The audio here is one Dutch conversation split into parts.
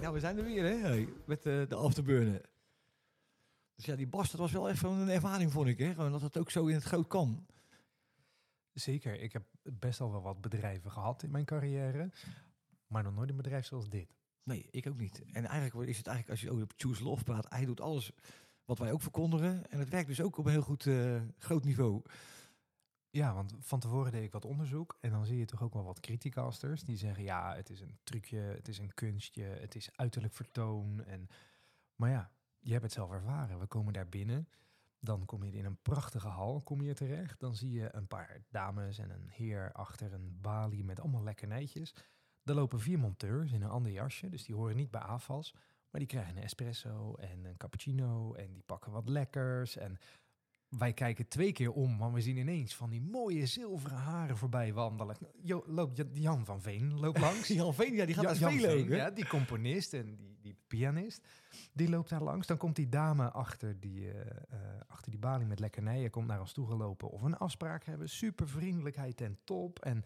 Ja, we zijn er weer, hè? Met uh, de afterburner. Dus ja, die Bas, dat was wel echt een ervaring, vond ik, hè? Gewoon dat het ook zo in het groot kan. Zeker. Ik heb best al wel wat bedrijven gehad in mijn carrière. Maar nog nooit een bedrijf zoals dit. Nee, ik ook niet. En eigenlijk is het eigenlijk, als je over Choose Love praat, hij doet alles wat wij ook verkondigen. En het werkt dus ook op een heel goed uh, groot niveau. Ja, want van tevoren deed ik wat onderzoek en dan zie je toch ook wel wat criticasters die zeggen ja, het is een trucje, het is een kunstje, het is uiterlijk vertoon. En, maar ja, je hebt het zelf ervaren. We komen daar binnen, dan kom je in een prachtige hal kom je terecht. Dan zie je een paar dames en een heer achter een balie met allemaal lekkernijtjes. Er lopen vier monteurs in een ander jasje, dus die horen niet bij AFAS. Maar die krijgen een espresso en een cappuccino en die pakken wat lekkers. En wij kijken twee keer om, maar we zien ineens van die mooie zilveren haren voorbij wandelen. Jo, loopt Jan van Veen loopt langs. Jan Veen, ja, die gaat Jan, spelen Veen, Ja, die componist en die, die pianist. Die loopt daar langs. Dan komt die dame achter die, uh, achter die balie met lekkernijen, komt naar ons toe gelopen of een afspraak hebben. Super vriendelijkheid en top. En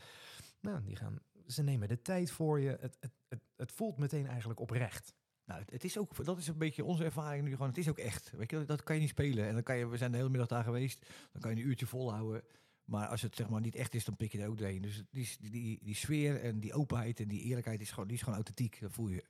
nou, die gaan, ze nemen de tijd voor je. Het, het, het, het voelt meteen eigenlijk oprecht. Nou, het is ook, dat is een beetje onze ervaring nu gewoon. Het is ook echt. Weet je, dat kan je niet spelen. En dan kan je, we zijn de hele middag daar geweest. Dan kan je een uurtje volhouden. Maar als het zeg maar niet echt is, dan pik je er ook doorheen. Dus die, die, die sfeer en die openheid en die eerlijkheid is gewoon, die is gewoon authentiek. Dat voel je.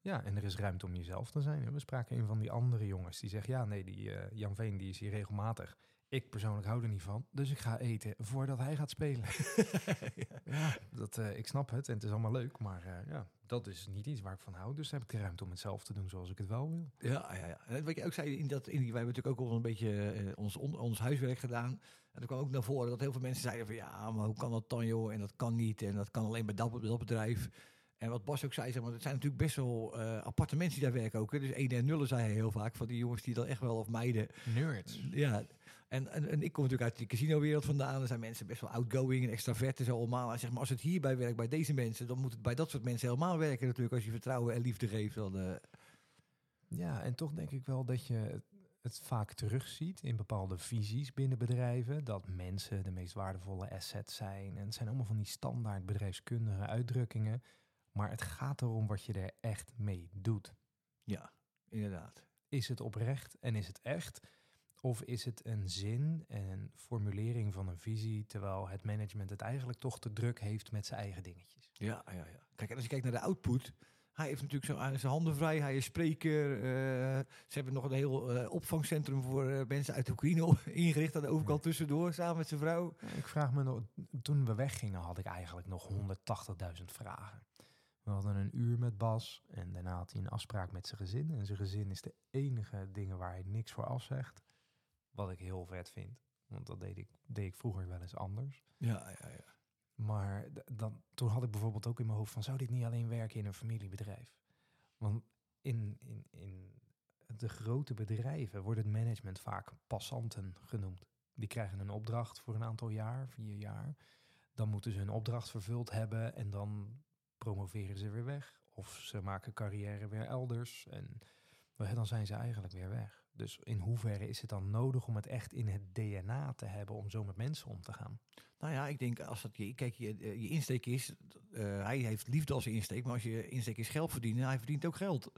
Ja, en er is ruimte om jezelf te zijn. We spraken een van die andere jongens die zegt: Ja, nee, die uh, Jan Veen die is hier regelmatig. Ik persoonlijk hou er niet van, dus ik ga eten voordat hij gaat spelen. ja. dat, uh, ik snap het en het is allemaal leuk, maar uh, ja, dat is niet iets waar ik van hou. Dus heb ik de ruimte om het zelf te doen zoals ik het wel wil. Ja, ja, ja. En wat je ook zei, in dat, in wij hebben natuurlijk ook al een beetje uh, ons, on, ons huiswerk gedaan. En er kwam ook naar voren dat heel veel mensen zeiden van ja, maar hoe kan dat dan joh? En dat kan niet en dat kan alleen bij dat, dat bedrijf. En wat Bas ook zei, zeg maar, het zijn natuurlijk best wel uh, aparte mensen die daar werken ook. Hè. Dus ene en nullen zei hij heel vaak van die jongens die dan echt wel of meiden. Nerds. Ja, en, en, en, ik kom natuurlijk uit die casino-wereld vandaan. Er zijn mensen best wel outgoing en extravert en zo allemaal. En zeg maar, als het hierbij werkt bij deze mensen, dan moet het bij dat soort mensen helemaal werken natuurlijk. Als je vertrouwen en liefde geeft. Dan, uh... Ja, en toch denk ik wel dat je het vaak terugziet in bepaalde visies binnen bedrijven. Dat mensen de meest waardevolle asset zijn. En het zijn allemaal van die standaard bedrijfskundige uitdrukkingen. Maar het gaat erom wat je er echt mee doet. Ja, inderdaad. Is het oprecht en is het echt? Of is het een zin en een formulering van een visie, terwijl het management het eigenlijk toch te druk heeft met zijn eigen dingetjes? Ja, ja, ja. Kijk, en als je kijkt naar de output, hij heeft natuurlijk zo, zijn handen vrij, hij is spreker. Uh, ze hebben nog een heel uh, opvangcentrum voor uh, mensen uit Oekraïne ingericht aan de overkant tussendoor, samen met zijn vrouw. Ik vraag me nog, toen we weggingen had ik eigenlijk nog 180.000 vragen. We hadden een uur met Bas en daarna had hij een afspraak met zijn gezin. En zijn gezin is de enige dingen waar hij niks voor afzegt. Wat ik heel vet vind. Want dat deed ik, deed ik vroeger wel eens anders. Ja, ja, ja. Maar dan, toen had ik bijvoorbeeld ook in mijn hoofd van... zou dit niet alleen werken in een familiebedrijf? Want in, in, in de grote bedrijven wordt het management vaak passanten genoemd. Die krijgen een opdracht voor een aantal jaar, vier jaar. Dan moeten ze hun opdracht vervuld hebben en dan promoveren ze weer weg. Of ze maken carrière weer elders. En dan zijn ze eigenlijk weer weg. Dus in hoeverre is het dan nodig om het echt in het DNA te hebben om zo met mensen om te gaan? Nou ja, ik denk als dat je, kijk, je, je insteek is, uh, hij heeft liefde als insteek, maar als je insteek is geld verdienen, hij verdient ook geld.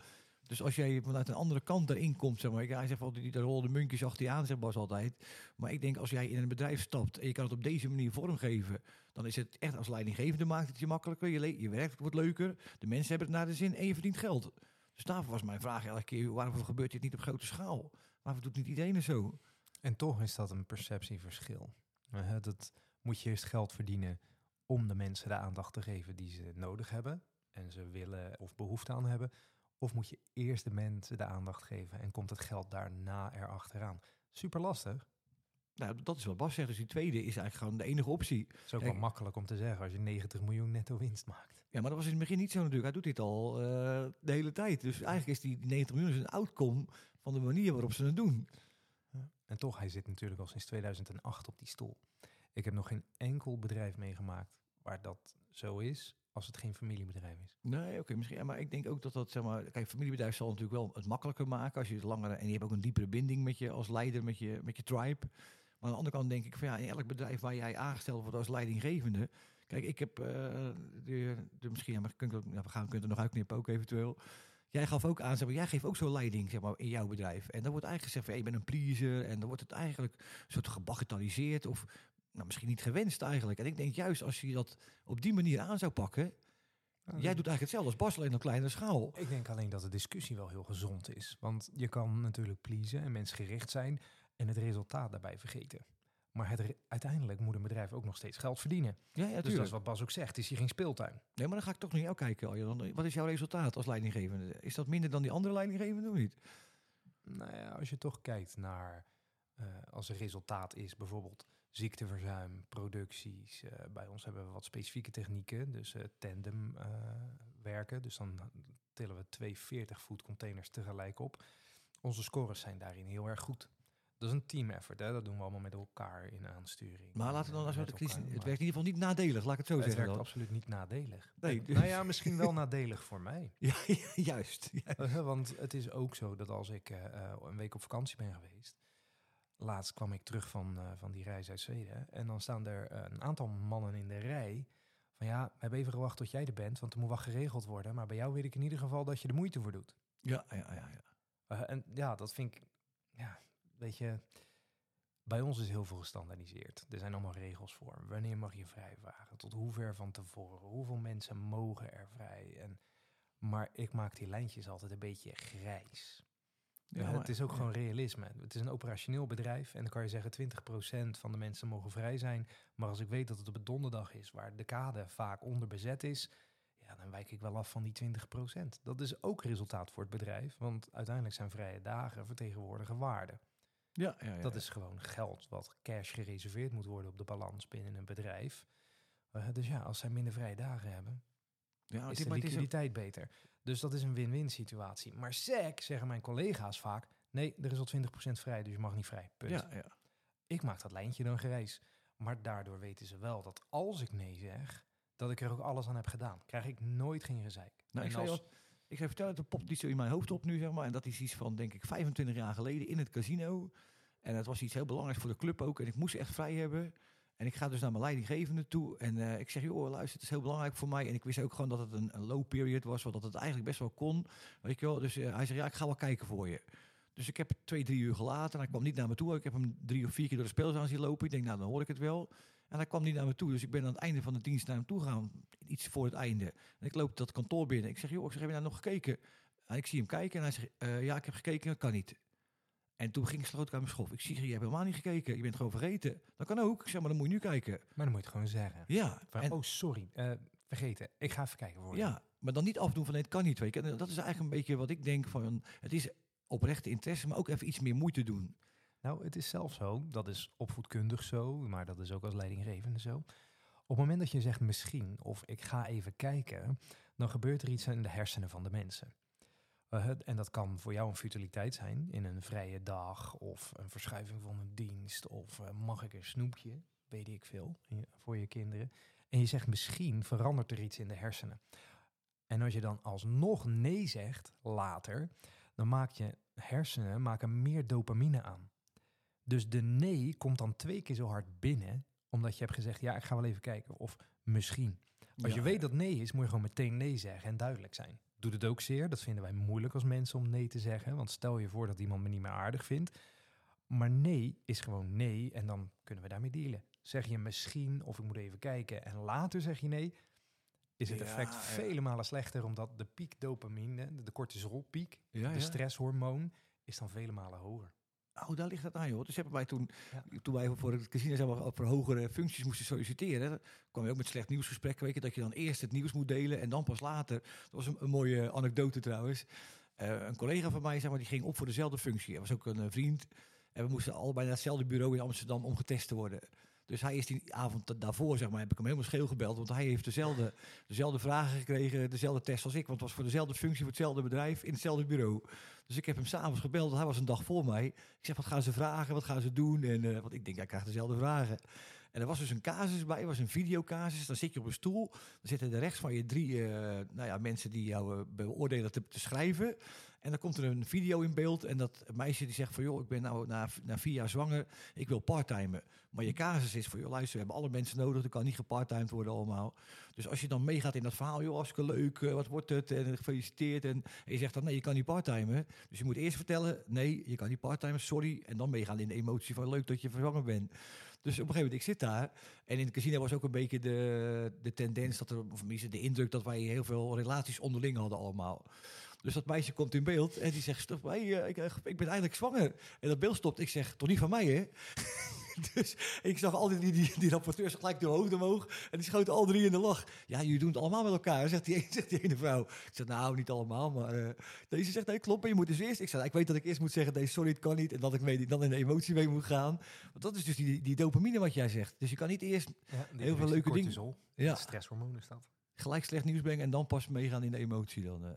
Dus als jij vanuit een andere kant erin komt, zeg maar, hij zegt wel, die rollen de munkjes achter je aan, zegt Bas altijd. Maar ik denk als jij in een bedrijf stapt en je kan het op deze manier vormgeven, dan is het echt als leidinggevende maakt het je makkelijker, je, je werk wordt leuker, de mensen hebben het naar de zin en je verdient geld. Dus daarvoor was mijn vraag elke keer, waarom gebeurt dit niet op grote schaal? Waarom doet niet iedereen het zo? En toch is dat een perceptieverschil. Dat moet je eerst geld verdienen om de mensen de aandacht te geven die ze nodig hebben en ze willen of behoefte aan hebben. Of moet je eerst de mensen de aandacht geven en komt het geld daarna erachteraan? Super lastig. Nou, dat is wat Bas zegt. Dus die tweede is eigenlijk gewoon de enige optie. Het is ook wel makkelijk om te zeggen als je 90 miljoen netto winst maakt. Ja, maar dat was in het begin niet zo natuurlijk. Hij doet dit al uh, de hele tijd. Dus eigenlijk is die 90 miljoen een outcome van de manier waarop ze het doen. Ja. En toch, hij zit natuurlijk al sinds 2008 op die stoel. Ik heb nog geen enkel bedrijf meegemaakt waar dat zo is als het geen familiebedrijf is. Nee, oké, misschien. Ja, maar ik denk ook dat dat, zeg maar, kijk, familiebedrijf zal natuurlijk wel het makkelijker maken als je het langer en je hebt ook een diepere binding met je als leider, met je, met je tribe. Aan de andere kant denk ik van ja, in elk bedrijf waar jij aangesteld wordt als leidinggevende, kijk, ik heb, eh, de, de, misschien, ja, maar kun ik ook, nou, we gaan kunnen er nog uitknippen ook eventueel. Jij gaf ook aan, zeg maar, jij geeft ook zo'n leiding zeg maar, in jouw bedrijf. En dan wordt eigenlijk gezegd, van, hey, je bent een pleaser. En dan wordt het eigenlijk een soort gebagatelliseerd of nou, misschien niet gewenst eigenlijk. En ik denk juist als je dat op die manier aan zou pakken. Nou, Jij doet eigenlijk hetzelfde als Bas, alleen op kleinere schaal. Ik denk alleen dat de discussie wel heel gezond is. Want je kan natuurlijk pleasen en mensgericht zijn en het resultaat daarbij vergeten. Maar het uiteindelijk moet een bedrijf ook nog steeds geld verdienen. Ja, ja, dus dat is wat Bas ook zegt, het is hier geen speeltuin. Nee, maar dan ga ik toch naar jou kijken. Wat is jouw resultaat als leidinggevende? Is dat minder dan die andere leidinggevende of niet? Nou ja, als je toch kijkt naar eh, als er resultaat is, bijvoorbeeld ziekteverzuim, producties. eh, bij ons hebben we wat specifieke technieken, dus eh, tandem werken. Dus dan tillen we twee 40 voet containers tegelijk op. Onze scores zijn daarin heel erg goed. Dat is een team effort, hè? dat doen we allemaal met elkaar in aansturing. Maar laten we dan, als eh, we, met het, is- elkaar, het werkt in ieder geval niet nadelig, laat ik het zo het zeggen. werkt dan. absoluut niet nadelig. Nee, En- dus- Nou ja, misschien wel nadelig voor mij. Ja, juist. Uh, Want het is ook zo dat als ik eh, eh, een week op vakantie ben geweest. Laatst kwam ik terug van, eh, van die reis uit Zweden. En dan staan er eh, een aantal mannen in de rij. Van ja, we hebben even gewacht tot jij er bent. Want er moet wat geregeld worden. Maar bij jou weet ik in ieder geval dat je er moeite voor doet. Ja, ja, ja, ja. En ja, dat vind ik. Ja, weet je. Bij ons is heel veel gestandaardiseerd. Er zijn allemaal regels voor. Wanneer mag je vrijvaren? Tot hoe ver van tevoren? Hoeveel mensen mogen er vrij? En, maar ik maak die lijntjes altijd een beetje grijs. Ja, het is ook ja. gewoon realisme. Het is een operationeel bedrijf en dan kan je zeggen 20% van de mensen mogen vrij zijn. Maar als ik weet dat het op een donderdag is waar de kade vaak onderbezet is, ja, dan wijk ik wel af van die 20%. Dat is ook resultaat voor het bedrijf, want uiteindelijk zijn vrije dagen vertegenwoordigen waarde. Ja, ja, ja, Dat is gewoon geld wat cash gereserveerd moet worden op de balans binnen een bedrijf. Eh, dus ja, als zij minder vrije dagen hebben, Ja, is dit- de is liquiditeit beter. Dus dat is een win-win situatie. Maar SEC, zeggen mijn collega's vaak, nee, er is al 20% vrij, dus je mag niet vrij. Punt. Ja, ja. Ik maak dat lijntje dan grijs. Maar daardoor weten ze wel dat als ik nee zeg, dat ik er ook alles aan heb gedaan. Krijg ik nooit geen gezeik. Nou, ik, En je als- ik zou vertellen, het popt iets zo in mijn hoofd op nu, zeg maar. En dat is iets van, denk ik, 25 jaar geleden in het casino. En het was iets heel belangrijks voor de club ook. En ik moest echt vrij hebben. En ik ga dus naar mijn leidinggevende toe. En eh, ik zeg, joh, luister, het is heel belangrijk voor mij. En ik wist ook gewoon dat het een, low period was. Want dat het eigenlijk best wel kon. Weet je wel. Dus eh, hij zegt, ja, ik ga wel kijken voor je. Dus ik heb twee, drie uur gelaten. En hij kwam niet naar me toe. Ik heb hem drie of vier keer door de speelzaal zien lopen. Ik denk, nou, dan hoor ik het wel. En hij kwam niet naar me toe. Dus ik ben aan het einde van de dienst naar hem toe gegaan. Iets voor het einde. En ik loop dat kantoor binnen. Ik zeg, joh, ik zeg, heb je nou nog gekeken? En ik zie hem kijken en hij zegt, eh, ja, ik heb gekeken, kan niet. En toen ging ik sloot aan mijn schof. Ik zie, je hebt helemaal niet gekeken. Je bent gewoon vergeten. Dat kan ook. Ik zeg, maar dan moet je nu kijken. Maar dan moet je het gewoon zeggen. Ja, Van, en, oh, sorry, eh, vergeten. Ik ga even kijken voor je. ja, maar dan niet afdoen van nee, het kan niet. Weet je. En dat is eigenlijk een beetje wat ik denk van, het is oprechte interesse, maar ook even iets meer moeite doen. Nou, het is zelfs zo, dat is opvoedkundig zo, maar dat is ook als leidinggevende zo. Op het moment dat je zegt misschien, of ik ga even kijken, dan gebeurt er iets in de hersenen van de mensen. Eh, en dat kan voor jou een futiliteit zijn in een vrije dag, of een verschuiving van een dienst, of eh, mag ik een snoepje, weet ik veel, voor je kinderen. En je zegt misschien verandert er iets in de hersenen. En als je dan alsnog nee zegt later, dan maak je hersenen maken meer dopamine aan. Dus de nee komt dan twee keer zo hard binnen, omdat je hebt gezegd, ja, ik ga wel even kijken. Of misschien. Als Ja, je weet dat nee is, moet je gewoon meteen nee zeggen en duidelijk zijn. Doet het ook zeer, dat vinden wij moeilijk als mensen om nee te zeggen. Want stel je voor dat iemand me niet meer aardig vindt. Maar nee is gewoon nee en dan kunnen we daarmee dealen. Zeg je misschien of ik moet even kijken en later zeg je nee, is het effect ja. vele malen slechter omdat de piek dopamine, de cortisolpiek, Ja, de stresshormoon, is dan vele malen hoger. Oh, daar ligt het aan, joh. Dus hebben wij toen, Ja. toen wij voor het casino zeg maar, voor hogere functies moesten solliciteren, kwam je ook met slecht nieuwsgesprekken, weet je, dat je dan eerst het nieuws moet delen en dan pas later. Dat was een, een mooie anekdote trouwens. Eh, een collega van mij, zeg maar, die ging op voor dezelfde functie. Hij was ook een eh, vriend. En we moesten allebei naar hetzelfde bureau in Amsterdam om getest te worden. Dus hij is die avond da- daarvoor, zeg maar, heb ik hem helemaal scheel gebeld. Want hij heeft dezelfde, dezelfde vragen gekregen, dezelfde test als ik. Want het was voor dezelfde functie, voor hetzelfde bedrijf, in hetzelfde bureau. Dus ik heb hem s'avonds gebeld, hij was een dag voor mij. Ik zeg, wat gaan ze vragen, wat gaan ze doen? En, eh, want ik denk, hij krijgt dezelfde vragen. En er was dus een casus bij, er was een videocasus. Dan zit je op een stoel, dan zitten er rechts van je drie eh, nou ja, mensen die jou eh, beoordelen te, te schrijven. En dan komt er een video in beeld en dat meisje die zegt van... joh, ik ben nou na, na vier jaar zwanger, ik wil parttimen. Maar je casus is van, joh, luister, we hebben alle mensen nodig... er kan niet gepartimed worden allemaal. Dus als je dan meegaat in dat verhaal, joh, hartstikke leuk, eh, wat wordt het? En gefeliciteerd. En, en je zegt dan, nee, je kan niet parttimen. Dus je moet eerst vertellen, nee, je kan niet parttimen, sorry. En dan meegaan in de emotie van, leuk dat je zwanger bent. Dus op een gegeven moment, ik zit daar. En in het casino was ook een beetje de, de tendens, dat er, of tenminste de indruk dat wij heel veel relaties onderling hadden allemaal. Dus dat meisje komt in beeld en die zegt, stop, hey, eh, ik, eh, ik ben eigenlijk zwanger. En dat beeld stopt. Ik zeg, toch niet van mij, hè? dus ik zag al die, die, die, rapporteurs gelijk de hoofd omhoog. En die schoten al drie in de lach. Ja, jullie doen het allemaal met elkaar, zegt die, zegt die ene vrouw. Ik zeg, nou, niet allemaal, maar eh, deze zegt, nee, klopt, maar je moet dus eerst... Ik zeg, nou, ik weet dat ik eerst moet zeggen, nee, sorry, het kan niet. En dat ik dan in de emotie mee moet gaan. Want dat is dus die, die dopamine wat jij zegt. Dus je kan niet eerst Ja, Heel veel leuke dingen. cortisol. ja, Stresshormoon is dat. gelijk slecht nieuws brengen en dan pas meegaan in de emotie. Dan.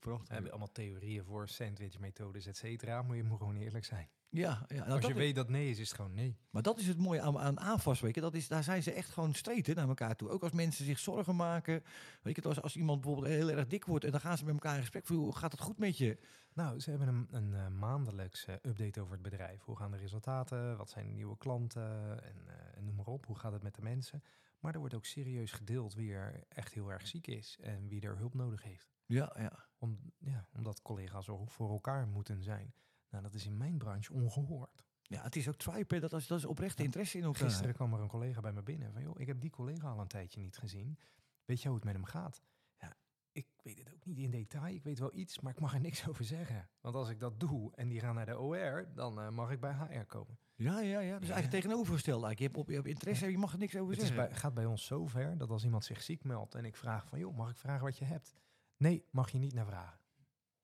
We hebben allemaal theorieën voor sandwichmethodes, et cetera. Maar je moet gewoon eerlijk zijn. Ja, ja nou, Als je is- weet dat nee is, is het gewoon nee. Maar dat is het mooie aan, aan AFAS, weet je. Dat is, daar zijn ze echt gewoon hè, naar elkaar toe. Ook als mensen zich zorgen maken. Weet je, als, als iemand bijvoorbeeld heel erg dik wordt... en dan gaan ze met elkaar in gesprek hoe gaat het goed met je? Nou, ze hebben een, een eh, maandelijks eh, update over het bedrijf. Hoe gaan de resultaten? Wat zijn de nieuwe klanten? En, eh, en noem maar op. Hoe gaat het met de mensen? Maar er wordt ook serieus gedeeld wie er echt heel erg ziek is en wie er hulp nodig heeft. Ja, ja. Om, ja, omdat collega's voor elkaar moeten zijn. Nou, dat is in mijn branche ongehoord. Ja, het is ook tribe, hè. Dat is, dat is oprechte Ja. interesse in elkaar. Gisteren kwam er een collega bij me binnen van, joh, ik heb die collega al een tijdje niet gezien. Weet je hoe het met hem gaat? Ja, ik weet het ook niet in detail. Ik weet wel iets, maar ik mag er niks over zeggen. Want als ik dat doe en die gaan naar de OR, dan eh, mag ik bij HR komen. Ja, ja, ja. Dus Ja. eigenlijk tegenovergesteld. Eigenlijk. Je, hebt op, je hebt interesse, je mag er niks over Het zeggen. bij, gaat bij ons zo ver dat als iemand zich ziek meldt en ik vraag van, joh, mag ik vragen wat je hebt? Nee, mag je niet naar vragen.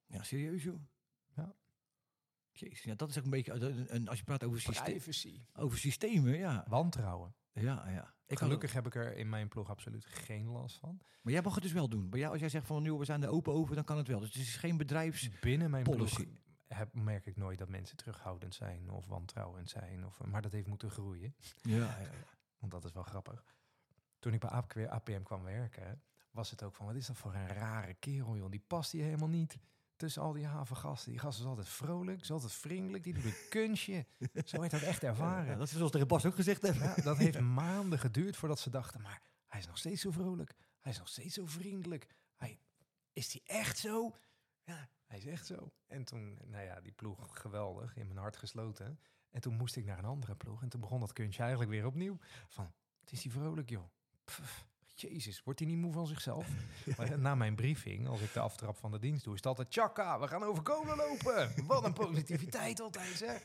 Ja, serieus joh. Ja. Jezus, ja, dat is ook een beetje... een- een- als je praat over, syste Privacy. over systemen, ja. Wantrouwen. Ja, ja. Ik Gelukkig heb ik er in mijn ploeg absoluut geen last van. Maar jij mag het dus wel doen. Bij jou, als jij zegt van, joh, we zijn er open over, dan kan het wel. Dus het is geen bedrijfs... Binnen mijn policy. ploeg heb, merk ik nooit dat mensen terughoudend zijn of wantrouwend zijn. Of, maar dat heeft moeten groeien. Ja, ja, ja. Want dat is wel grappig. Toen ik bij AP APM kwam werken, was het ook van, wat is dat voor een rare kerel, joh. Die past hier helemaal niet tussen al die havengasten. Die gast is altijd vrolijk, is altijd vriendelijk, die doet een kunstje. Zo werd dat echt ervaren. Ja, dat is zoals tegen Bas ook gezegd hebben. Ja, dat heeft maanden geduurd voordat ze dachten, maar hij is nog steeds zo vrolijk. Hij is nog steeds zo vriendelijk. Hij, is hij echt zo? Ja, hij is echt zo. En toen, nou ja, die ploeg geweldig, in mijn hart gesloten. En toen moest ik naar een andere ploeg. En toen begon dat kunstje eigenlijk weer opnieuw. Van, het is hij vrolijk, joh. Pff, Jezus, wordt hij niet moe van zichzelf? Maar na mijn briefing, als ik de aftrap van de dienst doe, is het altijd... Tjaka, we gaan over kolen lopen. Wat een positiviteit altijd, zeg.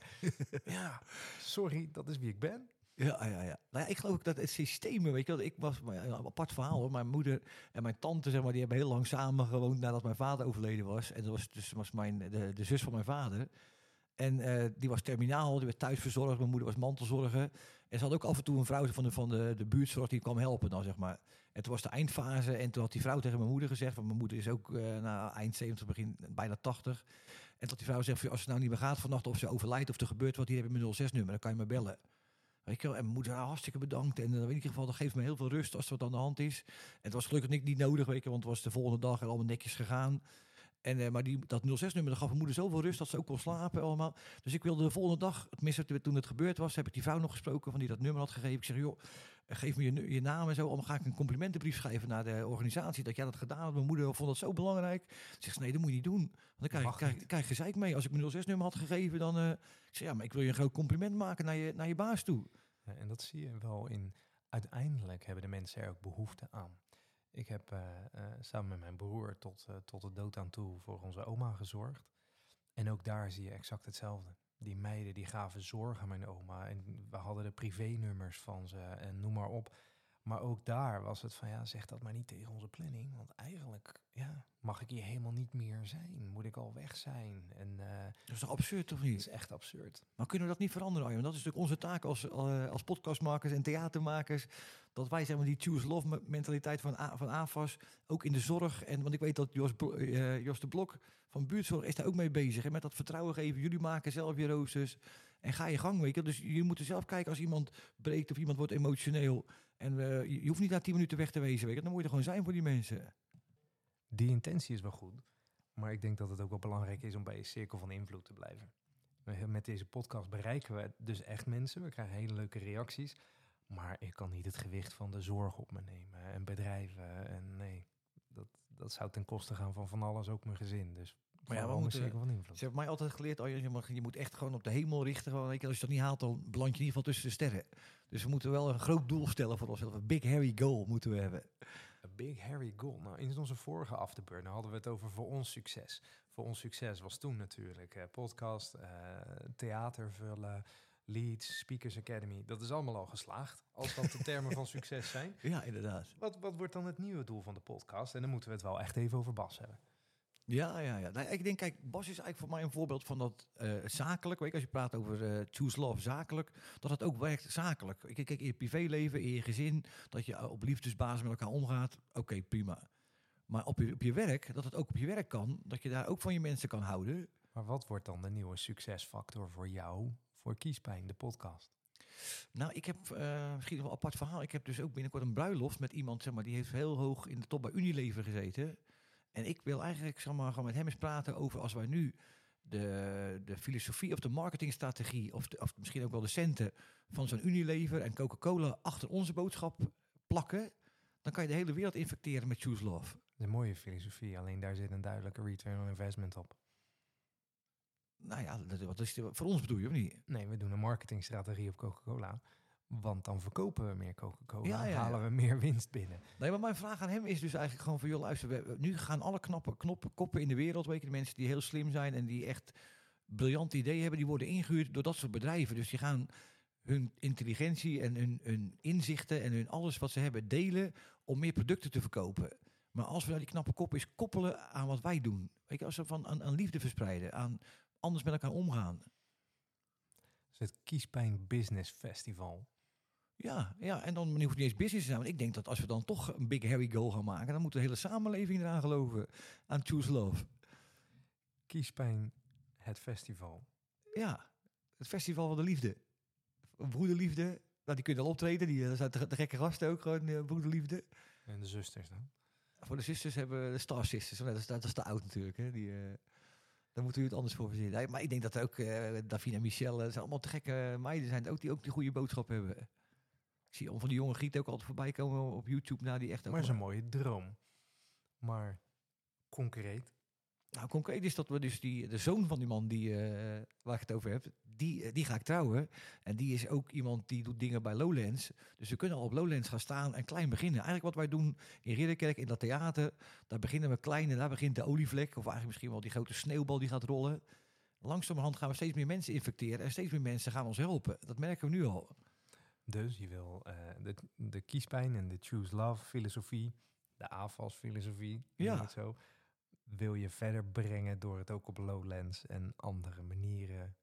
Ja, sorry, dat is wie ik ben. Ja, ja, ja. Nou ja, ik geloof ook dat het systemen, weet je wel, ik was, maar ja, een apart verhaal hoor. Mijn moeder en mijn tante, zeg maar, die hebben heel lang samen gewoond nadat mijn vader overleden was. En dat was dus was mijn, de, de zus van mijn vader. En eh, die was terminaal, die werd thuis verzorgd. Mijn moeder was mantelzorger. En ze had ook af en toe een vrouw van de, van de, de die kwam helpen dan, zeg maar. En toen was de eindfase en toen had die vrouw tegen mijn moeder gezegd, want mijn moeder is ook eh na eind 70, begin bijna 80. En dat die vrouw zegt, als het nou niet meer gaat vannacht, of ze overlijdt of er gebeurt wat, hier heb je mijn 06-nummer, dan kan je me bellen. Weet en mijn moeder, ah, hartstikke bedankt. En eh, in ieder geval, dat geeft me heel veel rust als er wat aan de hand is. En het was gelukkig niet, niet nodig, want het was de volgende dag en allemaal netjes gegaan. En, eh, maar die, dat 06-nummer, dat gaf mijn moeder zoveel rust dat ze ook kon slapen allemaal. Dus ik wilde de volgende dag, tenminste toen het gebeurd was, heb ik die vrouw nog gesproken van die dat nummer had gegeven. Ik zeg, joh, eh, geef me je, je naam en zo. Dan ga ik een complimentenbrief schrijven naar de organisatie dat jij dat gedaan had. Mijn moeder vond dat zo belangrijk. Ze zegt, nee, dat moet je niet doen. Want dan krijg, Mag krijg, gezeik mee. Als ik mijn 06-nummer had gegeven, dan... eh, ik zeg, ja, maar ik wil je een groot compliment maken naar je, naar je baas toe. Ja, en dat zie je wel in. Uiteindelijk hebben de mensen er ook behoefte aan. Ik heb eh, eh, samen met mijn broer tot, eh, tot de dood aan toe voor onze oma gezorgd. En ook daar zie je exact hetzelfde. Die meiden die gaven zorg aan mijn oma. En we hadden de privénummers van ze en noem maar op. Maar ook daar was het van ja, zeg dat maar niet tegen onze planning. Want eigenlijk ja, mag ik hier helemaal niet meer zijn. Moet ik al weg zijn? En eh, Dat is toch absurd, of het niet? is echt absurd. Maar kunnen we dat niet veranderen, Arjen? Want dat is natuurlijk onze taak als, eh, als podcastmakers en theatermakers. Dat wij zeg maar, die choose love me- mentaliteit van, A, van AFAS ook in de zorg. En, want ik weet dat Jos, eh, Jos de Blok van buurtzorg is daar ook mee bezig. Hè, met dat vertrouwen geven. Jullie maken zelf je roosters. En ga je gang, weet je. Dus je moet er zelf kijken als iemand breekt of iemand wordt emotioneel. En eh, je hoeft niet na tien minuten weg te wezen, weet je. Dan moet je er gewoon zijn voor die mensen. Die intentie is wel goed. Maar ik denk dat het ook wel belangrijk is om bij je cirkel van invloed te blijven. We- Met deze podcast bereiken we dus echt mensen. We krijgen hele leuke reacties. Maar ik kan niet het gewicht van de zorg op me nemen. En bedrijven. En nee, dat, zou ten koste gaan van van alles, ook mijn gezin. Dus Maar ja, we een moeten- cirkel van invloed. Ze hebben mij altijd geleerd, oh, je, je mag- je moet echt gewoon op de hemel richten. Gewoon, als je dat niet haalt, dan beland je in ieder geval tussen de sterren. Dus we moeten wel een groot doel stellen voor onszelf. Een big hairy goal moeten we hebben. A big hairy goal. Nou, in onze vorige afterburner hadden we het over voor ons succes. Voor ons succes was toen natuurlijk eh, podcast, eh, theater vullen, leads, speakers academy. Dat is allemaal al geslaagd, als dat de termen van succes zijn. Ja, inderdaad. Wat, wat wordt dan het nieuwe doel van de podcast? En dan moeten we het wel echt even over Bas hebben. Ja, ja, ja. Nou, ik denk, kijk, Bas is eigenlijk voor mij een voorbeeld van dat eh, zakelijk. Weet je, als je praat over eh, choose love zakelijk, dat het ook werkt zakelijk. Ik kijk, in je privéleven, in je gezin, dat je eh, op liefdesbasis met elkaar omgaat. Oké, prima. Maar op je, op je werk, dat het ook op je werk kan, dat je daar ook van je mensen kan houden. Maar wat wordt dan de nieuwe succesfactor voor jou, voor Kiespijn, de podcast? Nou, ik heb eh, misschien nog wel een apart verhaal. Ik heb dus ook binnenkort een bruiloft met iemand, zeg maar, die heeft heel hoog in de top bij Unilever gezeten. En ik wil eigenlijk, zeg maar, gewoon met hem eens praten over als wij nu de, de filosofie of de marketingstrategie, of, de, of misschien ook wel de centen van zo'n Unilever en Coca-Cola achter onze boodschap plakken, dan kan je de hele wereld infecteren met Choose Love. Een mooie filosofie, alleen daar zit een duidelijke return on investment op. Nou ja, dat, wat is voor ons bedoel je, of niet? Nee, we doen een marketingstrategie op Coca-Cola. Want dan verkopen we meer Coca-Cola, Ja, ja, ja. halen we meer winst binnen. Nee, maar mijn vraag aan hem is dus eigenlijk gewoon van... joh, luister, we- nu gaan alle knappe knoppen, koppen in de wereld... weet je, de mensen die heel slim zijn en die echt briljante ideeën hebben... die worden ingehuurd door dat soort bedrijven. Dus die gaan hun intelligentie en hun, hun inzichten... en hun alles wat ze hebben delen om meer producten te verkopen. Maar als we nou die knappe kop eens koppelen aan wat wij doen... weet je, als we van aan, aan liefde verspreiden... aan anders met elkaar omgaan... Dus het Kiespijn Business Festival. Ja, ja, en dan hoeft het niet eens business te zijn. Want ik denk dat als we dan toch een big hairy goal gaan maken... dan moet de hele samenleving eraan geloven. Aan Choose Love. Kiespijn, het festival. Ja, het festival van de liefde. Broederliefde. Nou, die kunnen al optreden. Die eh, zijn de, de gekke gasten ook gewoon, eh, broederliefde. En de zusters dan? Voor de sisters hebben we de Star Sisters. Dat is, dat is te oud natuurlijk. Hè. Die, eh, daar moeten we het anders voor verzinnen. Maar ik denk dat ook eh Davina en Michelle... dat zijn allemaal te gekke meiden zijn ook die ook die goede boodschap hebben. Ik zie van die jonge gieten ook altijd voorbij komen op YouTube. Nou, die echt ook Maar het is een mooie droom. Maar concreet. Nou, concreet is dat we dus die, de zoon van die man die, eh, waar ik het over heb, die, eh, die ga ik trouwen. En die is ook iemand die doet dingen bij Lowlands. Dus we kunnen al op Lowlands gaan staan en klein beginnen. Eigenlijk wat wij doen in Ridderkerk, in dat theater, daar beginnen we klein en daar begint de olievlek. Of eigenlijk misschien wel die grote sneeuwbal die gaat rollen. Langzamerhand gaan we steeds meer mensen infecteren en steeds meer mensen gaan ons helpen. Dat merken we nu al. Dus je wil eh, de, de kiespijn en de choose love filosofie, de AFAS filosofie, Ja. zo, wil je verder brengen door het ook op Lowlands en andere manieren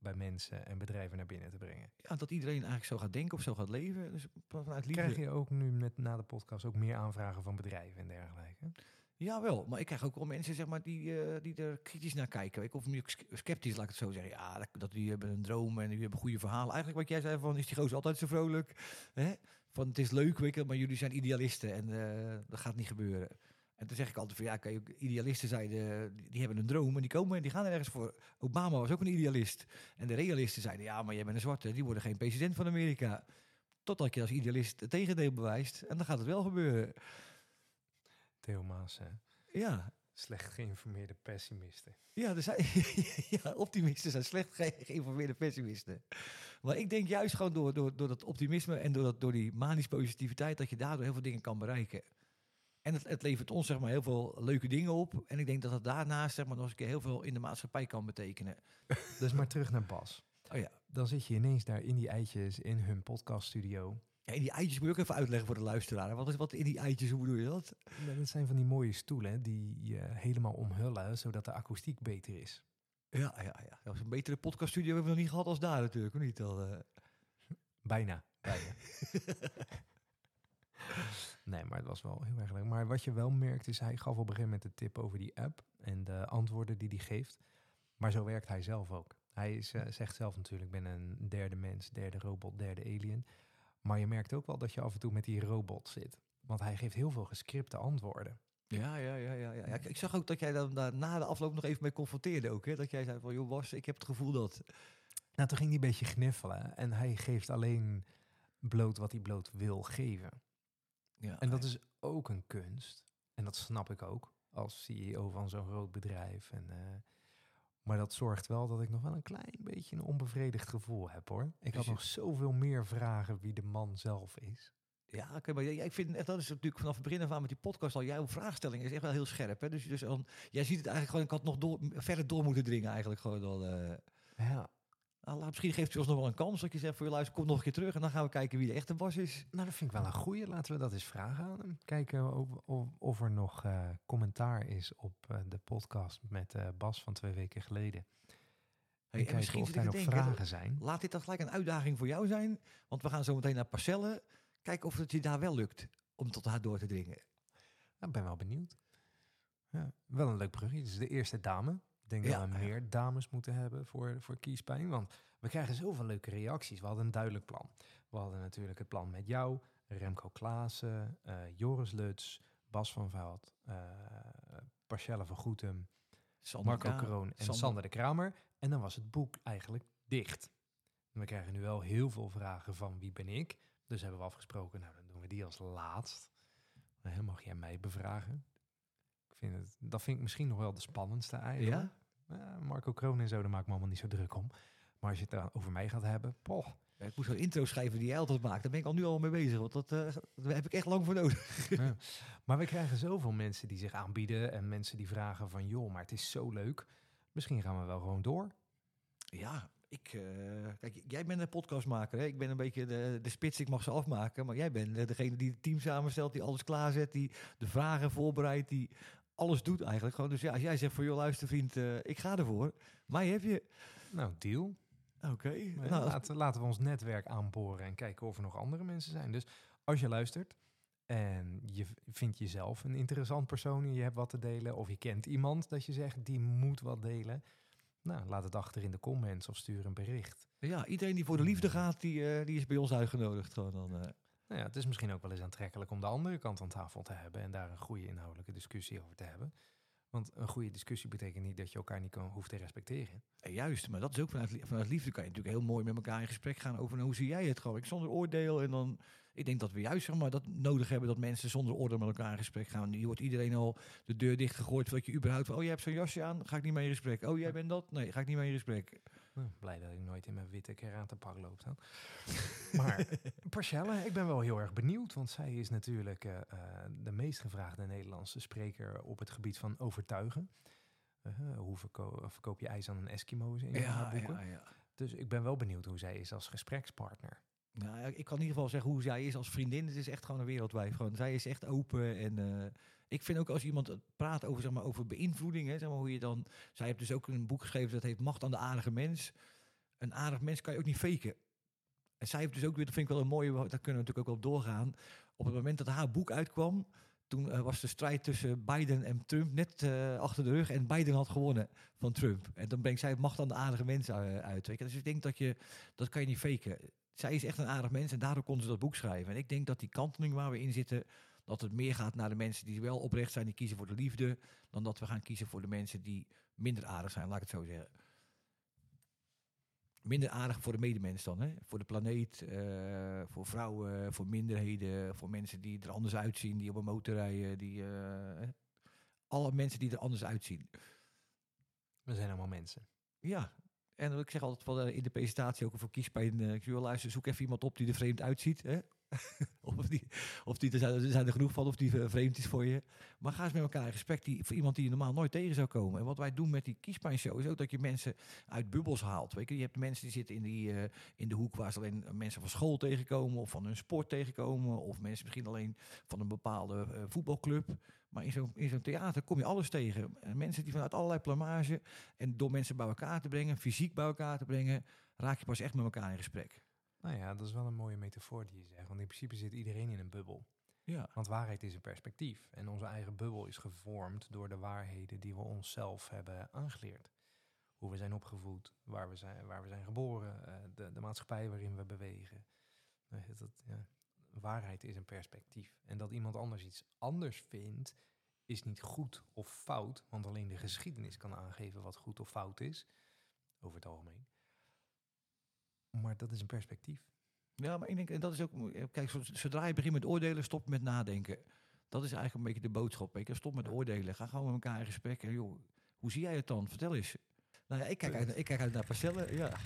bij mensen en bedrijven naar binnen te brengen. Ja, dat iedereen eigenlijk zo gaat denken of zo gaat leven. Dus vanuit liefde. Krijg je ook nu met, na de podcast ook meer aanvragen van bedrijven en dergelijke? Jawel, maar ik krijg ook wel mensen zeg maar, die, eh, die er kritisch naar kijken. Ik of sceptisch, laat ik het zo zeggen. Ja, dat, dat die hebben een droom en die hebben goede verhalen. Eigenlijk wat jij zei van, is die gozer altijd zo vrolijk? Hè? Van, het is leuk, weet je, maar jullie zijn idealisten en eh, dat gaat niet gebeuren. En toen zeg ik altijd van, ja, kijk, idealisten zeiden, die, die hebben een droom en die komen en die gaan er ergens voor. Obama was ook een idealist. En de realisten zeiden, ja, maar jij bent een zwarte, die worden geen president van Amerika. Totdat je als idealist het tegendeel bewijst en dan gaat het wel gebeuren. Theo Maas, hè? Ja, slecht geïnformeerde pessimisten. Ja, er zijn, ja, optimisten zijn slecht ge geïnformeerde pessimisten. Maar ik denk juist gewoon door, door, door dat optimisme en door, dat, door die manisch positiviteit... dat je daardoor heel veel dingen kan bereiken. En het, het levert ons zeg maar, heel veel leuke dingen op. En ik denk dat het daarnaast zeg maar, nog eens een keer heel veel in de maatschappij kan betekenen. Dus maar terug naar Bas. Oh ja. Dan zit je ineens daar in die eitjes in hun podcaststudio. ja, en die eitjes moet je ook even uitleggen voor de luisteraar. Wat is wat in die eitjes, hoe bedoel je dat? Ja, Dat zijn van die mooie stoelen die je helemaal omhullen, zodat de akoestiek beter is. Ja, ja, ja. ja een betere podcaststudio hebben we nog niet gehad als daar natuurlijk. Of niet? Al, eh. Bijna. Bijna. nee, maar het was wel heel erg leuk. Maar wat je wel merkt is, hij gaf op een gegeven moment de tip over die app en de antwoorden die hij geeft. Maar zo werkt hij zelf ook. Hij is, eh, zegt zelf natuurlijk, ik ben een derde mens, derde robot, derde alien. Maar je merkt ook wel dat je af en toe met die robot zit. Want hij geeft heel veel gescripte antwoorden. Ja, ja, ja, ja, ja. Ik- Ik zag ook dat jij dan daar na de afloop nog even mee confronteerde ook. Hè? Dat jij zei van, joh Bas, ik heb het gevoel dat... Nou, toen ging hij een beetje gniffelen. En hij geeft alleen bloot wat hij bloot wil geven. Ja, En dat is ook een kunst. En dat snap ik ook als CEO van zo'n groot bedrijf. En, eh, maar dat zorgt wel dat ik nog wel een klein beetje een onbevredigd gevoel heb hoor. Ik had Dus je- nog zoveel meer vragen wie de man zelf is. Ja, oké, maar jij- ik vind echt, dat is natuurlijk vanaf het begin af aan met die podcast al, jouw vraagstelling is echt wel heel scherp. Hè? Dus, dus dan, jij ziet het eigenlijk gewoon, ik had nog door, verder door moeten dringen eigenlijk gewoon al. eh. Ja, Nou, misschien geeft hij ons nog wel een kans dat je zegt voor je luister, kom nog een keer terug en dan gaan we kijken wie de echte Bas is. nou dat vind ik wel een goeie. Laten we dat eens vragen aan hem. Kijken of, of, of er nog eh, commentaar is op eh, de podcast met eh, Bas van twee weken geleden. Hey, en en misschien of er nog denken, vragen zijn. Laat dit dan gelijk een uitdaging voor jou zijn, want we gaan zo meteen naar Parcellen. Kijken of het je daar wel lukt om tot haar door te dringen. Ik ben wel benieuwd. Ja, wel een leuk brugje. Het is de eerste dame. Denk Ja, dat we meer dames moeten hebben voor, voor kiespijn. Want we krijgen zoveel leuke reacties. We hadden een duidelijk plan. We hadden natuurlijk het plan met jou, Remco Klaassen, eh, Joris Luts, Bas van Veld, eh Parcelle van Goetem, Sander Marco. Kroon en Sander- Sander de Kramer. En dan was het boek eigenlijk dicht. We krijgen nu wel heel veel vragen van wie ben ik. Dus hebben we afgesproken, nou dan doen we die als laatst. Eh, mag jij mij bevragen? Ik vind het, dat vind ik misschien nog wel de spannendste eigenlijk. Ja, Marco Kroon en zo, daar maak ik me allemaal niet zo druk om. Maar als je het over mij gaat hebben, poh. Ja, ik moet zo'n intro schrijven die jij altijd maakt. Daar ben ik al nu al mee bezig, want dat, eh, daar heb ik echt lang voor nodig. Ja. Maar we krijgen zoveel mensen die zich aanbieden en mensen die vragen van, joh, maar het is zo leuk. Misschien gaan we wel gewoon door. Ja, ik, eh, kijk, jij bent een podcastmaker. Hè? Ik ben een beetje de, de spits, ik mag ze afmaken. Maar jij bent eh, degene die het team samenstelt, die alles klaarzet, die de vragen voorbereidt, die alles doet eigenlijk. Gewoon, dus ja, als jij zegt voor joh, luister vriend, eh, ik ga ervoor. Mij heb je. Nou, deal. Oké. Maar Nou, laten, laten we ons netwerk aanboren en kijken of er nog andere mensen zijn. Dus als je luistert en je vindt jezelf een interessant persoon en je hebt wat te delen, of je kent iemand dat je zegt die moet wat delen, nou, laat het achter in de comments of stuur een bericht. ja, iedereen die voor de liefde gaat, die, eh, die is bij ons uitgenodigd. Gewoon dan, eh. Nou ja, het is misschien ook wel eens aantrekkelijk om de andere kant aan tafel te hebben en daar een goede inhoudelijke discussie over te hebben. Want een goede discussie betekent niet dat je elkaar niet kan, hoeft te respecteren. Juist, maar dat is ook vanuit, vanuit liefde kan je natuurlijk heel mooi met elkaar in gesprek gaan over nou, hoe zie jij het gewoon. Ik zonder oordeel en dan, ik denk dat we juist zeg maar, dat nodig hebben dat mensen zonder oordeel met elkaar in gesprek gaan. Nu wordt iedereen al de deur dichtgegooid voordat je überhaupt, oh jij hebt zo'n jasje aan, ga ik niet mee in gesprek. Oh jij bent dat? Nee, ga ik niet mee in gesprek. Nou, blij dat ik nooit in mijn witte karatepak loop dan. Maar Parcelle, ik ben wel heel erg benieuwd, want zij is natuurlijk eh, eh, de meest gevraagde Nederlandse spreker op het gebied van overtuigen. Eh, hoe verko- verkoop je ijs aan een Eskimo in haar boeken. ja. Dus ik ben wel benieuwd hoe zij is als gesprekspartner. Nou, ja, ik kan in ieder geval zeggen hoe zij is als vriendin. Het is echt gewoon een wereldwijf. Gewoon, zij is echt open. En ik vind ook als iemand praat over, zeg maar, over beïnvloeding, hè, zeg maar, hoe je dan. Zij heeft dus ook een boek geschreven dat heet Macht aan de aardige mens. Een aardig mens kan je ook niet faken. En zij heeft dus ook weer, dat vind ik wel een mooie, daar kunnen we natuurlijk ook op doorgaan. Op het moment dat haar boek uitkwam, toen eh, was de strijd tussen Biden en Trump net eh, achter de rug. En Biden had gewonnen van Trump. En dan brengt zij macht aan de aardige mensen eh, uit. Dus ik denk dat je, dat kan je niet faken. Zij is echt een aardig mens en daardoor kon ze dat boek schrijven. En ik denk dat die kanteling waar we in zitten, dat het meer gaat naar de mensen die wel oprecht zijn, die kiezen voor de liefde, dan dat we gaan kiezen voor de mensen die minder aardig zijn, laat ik het zo zeggen. Minder aardig voor de medemens dan, hè? voor de planeet, eh, voor vrouwen, voor minderheden, voor mensen die er anders uitzien, die op een motor rijden, die, eh, alle mensen die er anders uitzien. We zijn allemaal mensen. Ja, en ik zeg altijd wel eh, in de presentatie ook voor kiespijn. ik zeg, wel, luister, zoek even iemand op die er vreemd uitziet. Hè? of die, of die er, zijn, genoeg van, of die eh, vreemd is voor je. Maar ga eens met elkaar in gesprek die, voor iemand die je normaal nooit tegen zou komen. En wat wij doen met die kiespijnshow is ook dat je mensen uit bubbels haalt. Weet je, je hebt mensen die zitten in, die, eh, in de hoek waar ze alleen mensen van school tegenkomen, of van hun sport tegenkomen, of mensen misschien alleen van een bepaalde eh, voetbalclub. Maar in zo'n theater kom je alles tegen. En mensen die vanuit allerlei plamage en door mensen bij elkaar te brengen, fysiek bij elkaar te brengen, raak je pas echt met elkaar in gesprek. Nou ja, dat is wel een mooie metafoor die je zegt. Want in principe zit iedereen in een bubbel. Ja. Want waarheid is een perspectief. En onze eigen bubbel is gevormd door de waarheden die we onszelf hebben aangeleerd. Hoe we zijn opgevoed, waar we zijn, waar we zijn geboren, eh, de, de maatschappij waarin we bewegen. Eh, dat, ja, waarheid is een perspectief. En dat iemand anders iets anders vindt, is niet goed of fout, want alleen de geschiedenis kan aangeven wat goed of fout is, over het algemeen. Maar dat is een perspectief. Ja, maar ik denk, en dat is ook, kijk, zo- zodra je begint met oordelen, stop met nadenken. Dat is eigenlijk een beetje de boodschap. je. Stop met oordelen. Ga gewoon met elkaar in gesprek. En joh, hoe zie jij het dan? Vertel eens. Nou ja, ik kijk uit, ik kijk uit naar Parcellen. Ja.